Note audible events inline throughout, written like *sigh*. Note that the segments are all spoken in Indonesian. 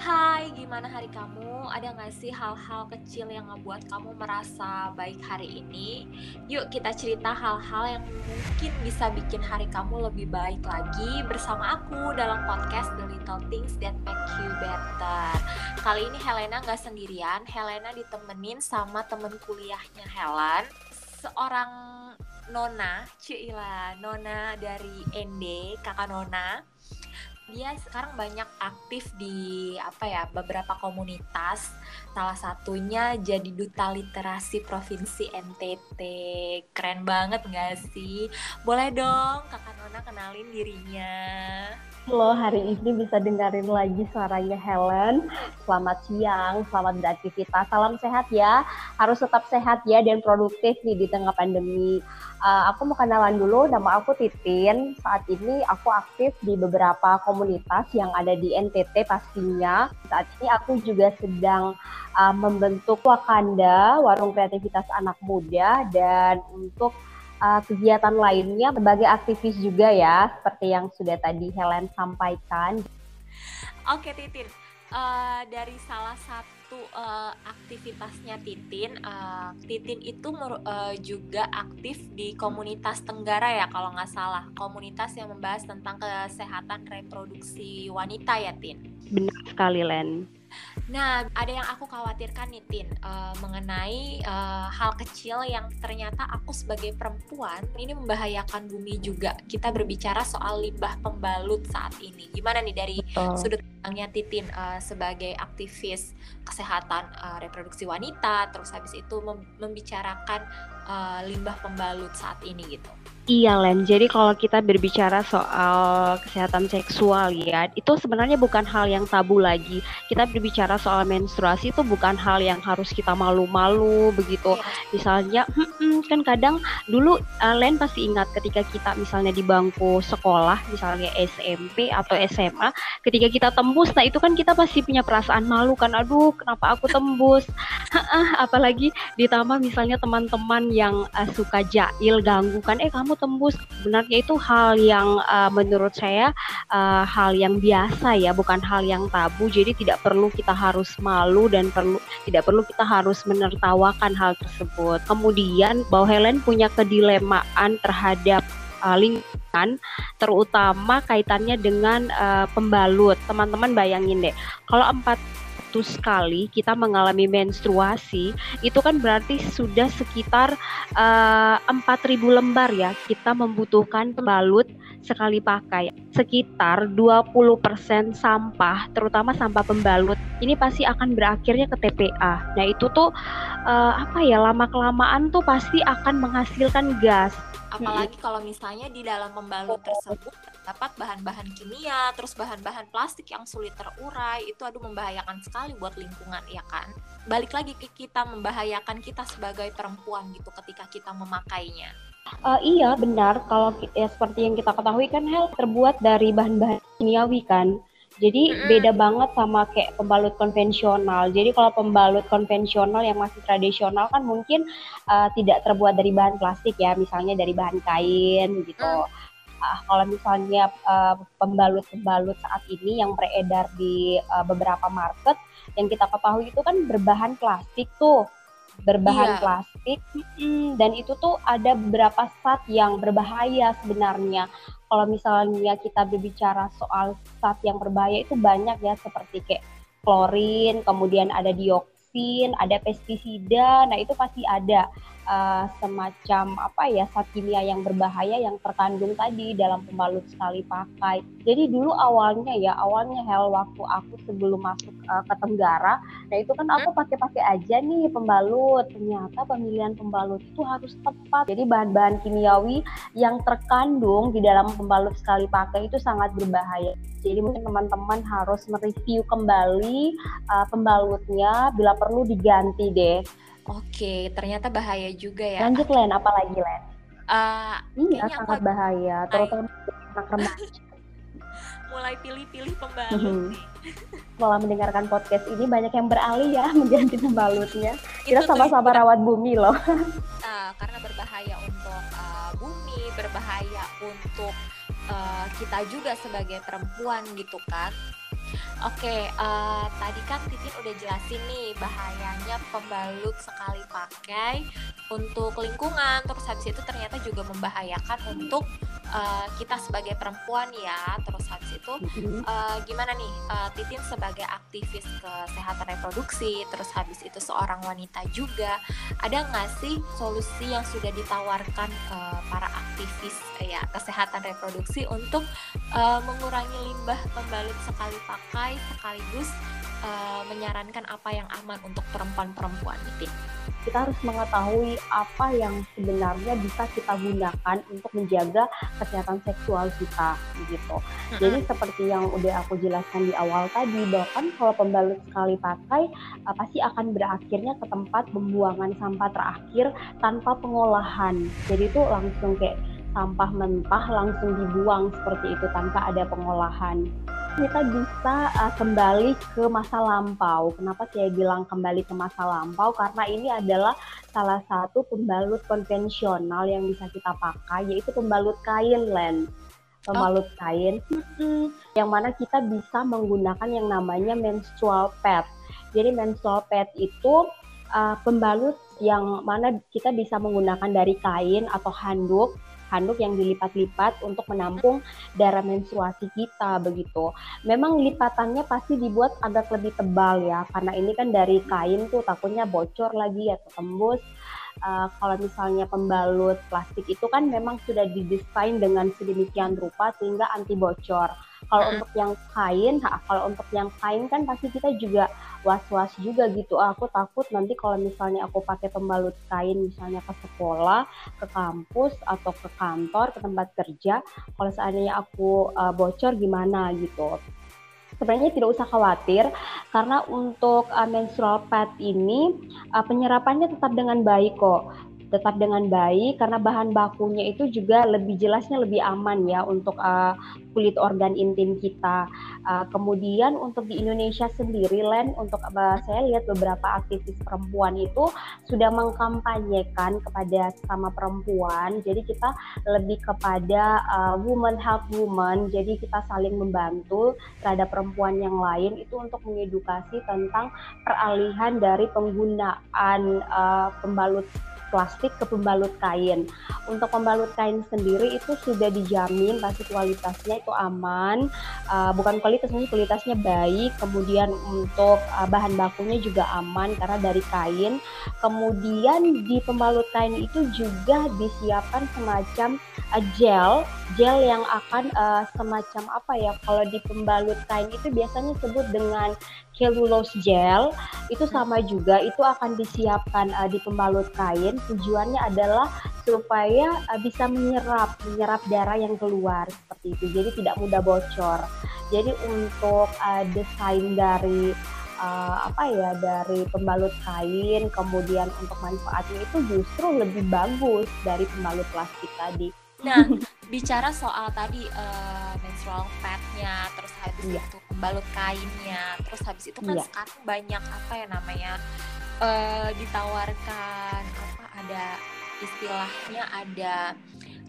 Hai, gimana hari kamu? Ada nggak sih hal-hal kecil yang ngebuat kamu merasa baik hari ini? Yuk kita cerita hal-hal yang mungkin bisa bikin hari kamu lebih baik lagi bersama aku dalam podcast The Little Things That Make You Better. Kali ini Helena nggak sendirian, Helena ditemenin sama temen kuliahnya Helen, seorang Nona, Cila, Nona dari ND, kakak Nona. Dia sekarang banyak aktif di apa ya beberapa komunitas. Salah satunya jadi duta literasi provinsi NTT. Keren banget gak sih? Boleh dong kakak Nona kenalin dirinya. Halo, hari ini bisa dengerin lagi suaranya Helen. Selamat siang, selamat beraktivitas. Salam sehat ya. Harus tetap sehat ya dan produktif nih di tengah pandemi. Uh, aku mau kenalan dulu, nama aku Titin. Saat ini aku aktif di beberapa komunitas yang ada di NTT pastinya. Saat ini aku juga sedang uh, membentuk Wakanda, Warung Kreativitas Anak Muda, dan untuk uh, kegiatan lainnya sebagai aktivis juga ya, seperti yang sudah tadi Helen sampaikan. Oke Titin, uh, dari salah satu uh, aktivitasnya Titin, uh, Titin itu uh, juga aktif di komunitas Tenggara ya kalau nggak salah, komunitas yang membahas tentang kesehatan reproduksi wanita ya Tin. Benar sekali Len. Nah, ada yang aku khawatirkan nih Tin uh, mengenai uh, hal kecil yang ternyata aku sebagai perempuan ini membahayakan bumi juga. Kita berbicara soal limbah pembalut saat ini. Gimana nih dari Betul. sudut pandangnya Titin uh, sebagai aktivis kesehatan uh, reproduksi wanita, terus habis itu mem membicarakan uh, limbah pembalut saat ini gitu. Iya Len, jadi kalau kita berbicara soal kesehatan seksual ya, itu sebenarnya bukan hal yang tabu lagi. Kita berbicara soal menstruasi itu bukan hal yang harus kita malu-malu begitu. Iya. Misalnya, hmm, hmm, kan kadang dulu uh, Len pasti ingat ketika kita misalnya di bangku sekolah, misalnya SMP atau SMA, ketika kita tembus, nah itu kan kita pasti punya perasaan malu kan, aduh kenapa aku tembus? *laughs* Apalagi ditambah misalnya teman-teman yang uh, suka jail ganggu kan, eh kamu tembus. Sebenarnya itu hal yang uh, menurut saya uh, hal yang biasa ya bukan hal yang tabu. Jadi tidak perlu kita harus malu dan perlu tidak perlu kita harus menertawakan hal tersebut. Kemudian bahwa Helen punya kedilemaan terhadap uh, lingkungan terutama kaitannya dengan uh, pembalut. Teman-teman bayangin deh kalau empat sekali kita mengalami menstruasi itu kan berarti sudah sekitar eh, 4000 lembar ya kita membutuhkan pembalut sekali pakai. Sekitar 20% sampah terutama sampah pembalut ini pasti akan berakhirnya ke TPA nah itu tuh uh, apa ya lama kelamaan tuh pasti akan menghasilkan gas. Apalagi kalau misalnya di dalam pembalut tersebut terdapat bahan-bahan kimia terus bahan-bahan plastik yang sulit terurai itu aduh membahayakan sekali buat lingkungan ya kan balik lagi ke kita membahayakan kita sebagai perempuan gitu ketika kita memakainya uh, iya benar kalau ya seperti yang kita ketahui kan hel terbuat dari bahan-bahan kimiawi kan jadi mm-hmm. beda banget sama kayak pembalut konvensional. Jadi kalau pembalut konvensional yang masih tradisional kan mungkin uh, tidak terbuat dari bahan plastik ya, misalnya dari bahan kain gitu. Mm. Uh, kalau misalnya pembalut pembalut-pembalut saat ini yang beredar di uh, beberapa market yang kita ketahui itu kan berbahan plastik tuh berbahan iya. plastik dan itu tuh ada beberapa zat yang berbahaya sebenarnya kalau misalnya kita berbicara soal zat yang berbahaya itu banyak ya seperti kayak klorin, kemudian ada dioksin, ada pestisida. Nah, itu pasti ada uh, semacam apa ya zat kimia yang berbahaya yang terkandung tadi dalam pembalut sekali pakai. Jadi dulu awalnya ya awalnya hell waktu aku sebelum masuk uh, ke Tenggara, nah itu kan aku hmm? pakai-pakai aja nih pembalut. Ternyata pemilihan pembalut itu harus tepat. Jadi bahan-bahan kimiawi yang terkandung di dalam pembalut sekali pakai itu sangat berbahaya. Jadi mungkin teman-teman harus mereview kembali uh, pembalutnya bila perlu diganti deh. Oke, ternyata bahaya juga ya. Lanjut Len, apa lagi Len? Uh, iya, sangat aku... bahaya, terutama anak remaja. *laughs* Mulai pilih-pilih pembalut nih. Setelah mendengarkan podcast ini banyak yang beralih ya *laughs* mengganti pembalutnya. Kita sama-sama rawat bumi loh. Uh, *laughs* karena berbahaya untuk uh, bumi, berbahaya untuk uh, kita juga sebagai perempuan gitu kan Oke, uh, tadi kan Titin udah jelasin nih bahayanya pembalut sekali pakai untuk lingkungan, terus habis itu ternyata juga membahayakan untuk uh, kita sebagai perempuan ya. Terus habis itu uh, gimana nih uh, Titin sebagai aktivis kesehatan reproduksi, terus habis itu seorang wanita juga, ada nggak sih solusi yang sudah ditawarkan uh, para aktivis ya kesehatan reproduksi untuk uh, mengurangi limbah pembalut sekali pakai sekaligus uh, menyarankan apa yang aman untuk perempuan-perempuan gitu. Kita harus mengetahui apa yang sebenarnya bisa kita gunakan untuk menjaga kesehatan seksual kita gitu. Mm-hmm. Jadi seperti yang udah aku jelaskan di awal tadi bahwa kan kalau pembalut sekali pakai uh, pasti akan berakhirnya ke tempat pembuangan sampah terakhir tanpa pengolahan. Jadi itu langsung kayak sampah mentah langsung dibuang seperti itu tanpa ada pengolahan. Kita bisa uh, kembali ke masa lampau. Kenapa saya bilang kembali ke masa lampau? Karena ini adalah salah satu pembalut konvensional yang bisa kita pakai, yaitu pembalut kain len pembalut oh. kain yang mana kita bisa menggunakan yang namanya menstrual pad. Jadi menstrual pad itu uh, pembalut yang mana kita bisa menggunakan dari kain atau handuk handuk yang dilipat-lipat untuk menampung darah menstruasi kita begitu. Memang lipatannya pasti dibuat agak lebih tebal ya, karena ini kan dari kain tuh takutnya bocor lagi atau tembus. Uh, kalau misalnya pembalut plastik itu kan memang sudah didesain dengan sedemikian rupa sehingga anti bocor. Kalau hmm. untuk yang kain, kalau untuk yang kain kan pasti kita juga was-was juga gitu. Ah, aku takut nanti kalau misalnya aku pakai pembalut kain misalnya ke sekolah, ke kampus atau ke kantor, ke tempat kerja, kalau seandainya aku uh, bocor gimana gitu sebenarnya tidak usah khawatir karena untuk uh, menstrual pad ini uh, penyerapannya tetap dengan baik kok tetap dengan baik karena bahan bakunya itu juga lebih jelasnya lebih aman ya untuk uh, kulit organ intim kita. Uh, kemudian untuk di Indonesia sendiri, Len, untuk uh, saya lihat beberapa aktivis perempuan itu sudah mengkampanyekan kepada sama perempuan. Jadi kita lebih kepada uh, woman help woman. Jadi kita saling membantu terhadap perempuan yang lain itu untuk mengedukasi tentang peralihan dari penggunaan uh, pembalut plastik ke pembalut kain. Untuk pembalut kain sendiri itu sudah dijamin pasti kualitasnya itu aman, uh, bukan kualitasnya kualitasnya baik. Kemudian untuk uh, bahan bakunya juga aman karena dari kain. Kemudian di pembalut kain itu juga disiapkan semacam uh, gel, gel yang akan uh, semacam apa ya? Kalau di pembalut kain itu biasanya sebut dengan cellulose gel. Itu sama juga itu akan disiapkan uh, di pembalut kain. Tujuannya adalah supaya uh, bisa menyerap menyerap darah yang keluar seperti itu. Jadi tidak mudah bocor. Jadi untuk uh, desain dari uh, apa ya dari pembalut kain kemudian untuk manfaatnya itu justru lebih bagus dari pembalut plastik tadi nah *laughs* bicara soal tadi uh, menstrual padnya terus habis yeah. itu balut kainnya terus habis itu kan yeah. sekarang banyak apa ya namanya uh, ditawarkan apa ada istilahnya ada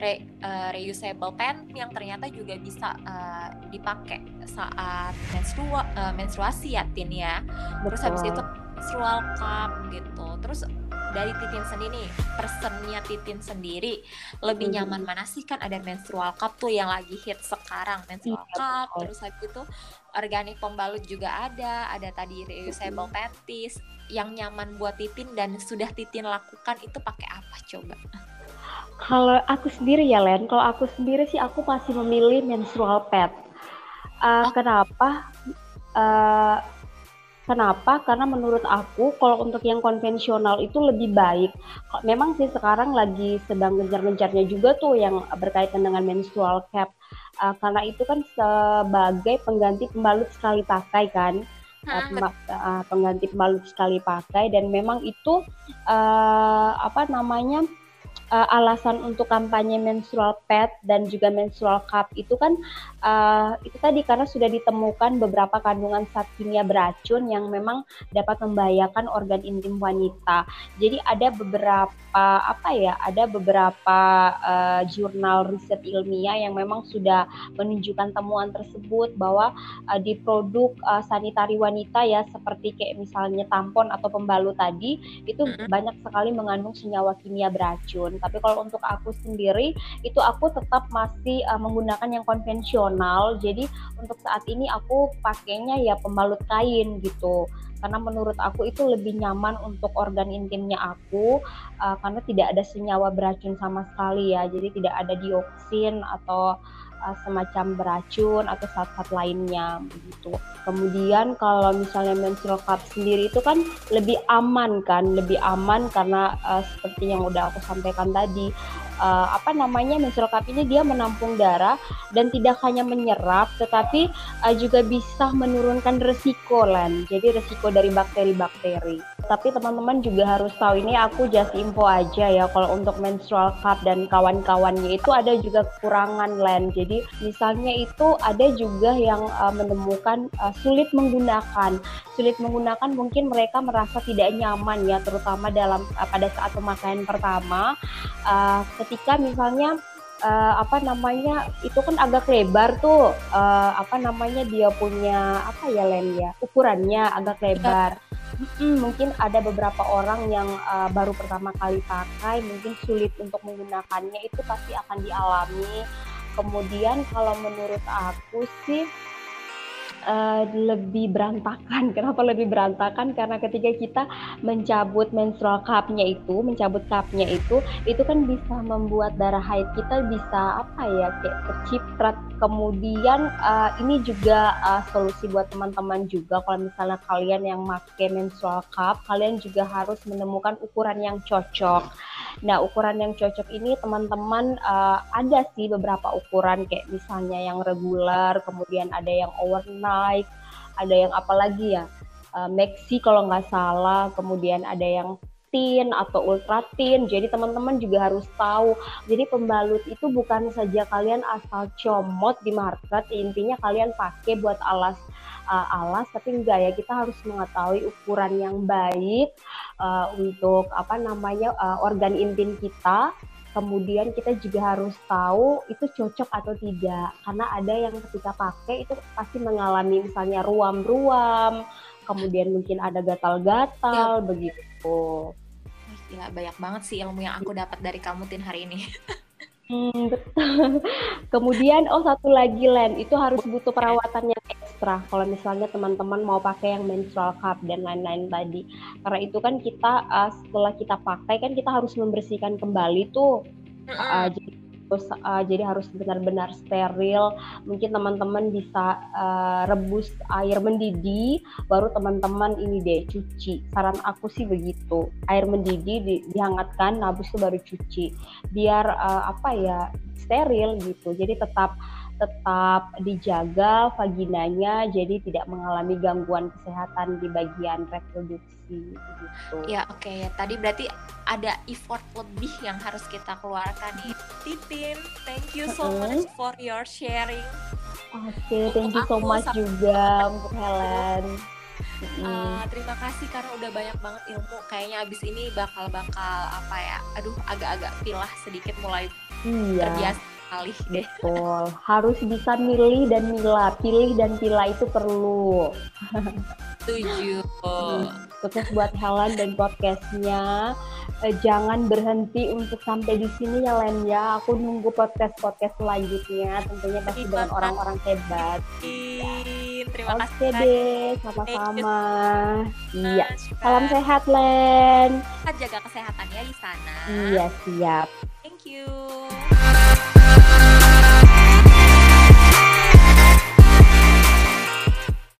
re, uh, reusable pen yang ternyata juga bisa uh, dipakai saat menstrua, uh, menstruasi ya Tin ya terus habis itu menstrual cup gitu terus dari Titin sendiri personnya Titin sendiri. Lebih hmm. nyaman mana sih? Kan ada menstrual cup tuh yang lagi hit sekarang menstrual iya, cup terus habis itu organik pembalut juga ada ada tadi reusable panties yang nyaman buat Titin dan sudah Titin lakukan itu pakai apa coba? Kalau aku sendiri ya Len kalau aku sendiri sih aku masih memilih menstrual pad. Uh, oh. kenapa? Uh, Kenapa? Karena menurut aku kalau untuk yang konvensional itu lebih baik. Memang sih sekarang lagi sedang gencar-gencarnya juga tuh yang berkaitan dengan menstrual cap. Uh, karena itu kan sebagai pengganti pembalut sekali pakai kan. Uh, pengganti pembalut sekali pakai dan memang itu uh, apa namanya uh, alasan untuk kampanye menstrual pad dan juga menstrual cup itu kan uh, itu tadi karena sudah ditemukan beberapa kandungan zat kimia beracun yang memang dapat membahayakan organ intim wanita. Jadi ada beberapa apa ya, ada beberapa uh, jurnal riset ilmiah yang memang sudah menunjukkan temuan tersebut bahwa uh, di produk uh, sanitari wanita ya seperti kayak misalnya tampon atau pembalut tadi itu banyak sekali mengandung senyawa kimia beracun tapi kalau untuk aku sendiri itu aku tetap masih uh, menggunakan yang konvensional. Jadi untuk saat ini aku pakainya ya pembalut kain gitu. Karena menurut aku itu lebih nyaman untuk organ intimnya aku uh, karena tidak ada senyawa beracun sama sekali ya. Jadi tidak ada dioksin atau uh, semacam beracun atau zat-zat lainnya begitu. Kemudian kalau misalnya menstrual cup sendiri itu kan lebih aman kan, lebih aman karena uh, seperti yang udah aku sampaikan tadi uh, apa namanya menstrual cup ini dia menampung darah dan tidak hanya menyerap tetapi uh, juga bisa menurunkan resiko lan. Jadi resiko dari bakteri-bakteri. Tapi teman-teman juga harus tahu ini aku just info aja ya kalau untuk menstrual cup dan kawan-kawannya itu ada juga kekurangan lan. Jadi misalnya itu ada juga yang uh, menemukan uh, sulit menggunakan. Sulit menggunakan mungkin mereka merasa tidak nyaman ya terutama dalam uh, pada saat pemakaian pertama uh, ketika misalnya uh, apa namanya itu kan agak lebar tuh uh, apa namanya dia punya apa ya Len ya ukurannya agak lebar hmm, mungkin ada beberapa orang yang uh, baru pertama kali pakai mungkin sulit untuk menggunakannya itu pasti akan dialami. Kemudian kalau menurut aku sih uh, lebih berantakan. *laughs* Kenapa lebih berantakan? Karena ketika kita mencabut menstrual cupnya itu, mencabut cupnya itu, itu kan bisa membuat darah haid kita bisa apa ya kayak terciprat. Kemudian uh, ini juga uh, solusi buat teman-teman juga kalau misalnya kalian yang pakai menstrual cup, kalian juga harus menemukan ukuran yang cocok. Nah, ukuran yang cocok ini teman-teman uh, ada sih beberapa ukuran kayak misalnya yang regular, kemudian ada yang overnight, ada yang apa lagi ya? Uh, Maxi kalau nggak salah, kemudian ada yang thin atau ultra thin. Jadi teman-teman juga harus tahu. Jadi pembalut itu bukan saja kalian asal comot di market, intinya kalian pakai buat alas uh, alas, tapi enggak ya kita harus mengetahui ukuran yang baik uh, untuk apa namanya uh, organ intim kita. Kemudian kita juga harus tahu itu cocok atau tidak, karena ada yang ketika pakai itu pasti mengalami misalnya ruam-ruam, kemudian mungkin ada gatal-gatal ya. begitu. Ya banyak banget sih ilmu yang aku dapat dari kamu tin hari ini. *laughs* Hmm, betul. *laughs* Kemudian oh satu lagi Len, itu harus butuh perawatan yang ekstra. Kalau misalnya teman-teman mau pakai yang menstrual cup dan lain-lain tadi. Karena itu kan kita uh, setelah kita pakai kan kita harus membersihkan kembali tuh. Uh, jadi terus uh, jadi harus benar-benar steril. Mungkin teman-teman bisa uh, rebus air mendidih, baru teman-teman ini deh cuci. Saran aku sih begitu. Air mendidih di, dihangatkan, habis itu baru cuci. Biar uh, apa ya steril gitu. Jadi tetap tetap dijaga vaginanya jadi tidak mengalami gangguan kesehatan di bagian reproduksi gitu. Ya oke okay. tadi berarti ada effort lebih yang harus kita keluarkan nih. Titin, thank you so much for your sharing. Oke, okay, thank you so much juga untuk Helen. Uh, terima kasih karena udah banyak banget ilmu. Kayaknya abis ini bakal bakal apa ya? Aduh, agak-agak pilah sedikit mulai iya. terbiasa kali deh. Betul. Harus bisa milih dan milah. Pilih dan pilah itu perlu. Setuju. Sukses buat Helen dan podcastnya. Eh, jangan berhenti untuk sampai di sini ya Len ya. Aku nunggu podcast-podcast selanjutnya. Tentunya pasti dengan orang-orang hebat. Terima Oke kasih. Oke deh, sama-sama. Iya. Salam sehat Len. Jaga kesehatan ya di sana. Iya siap. Thank you.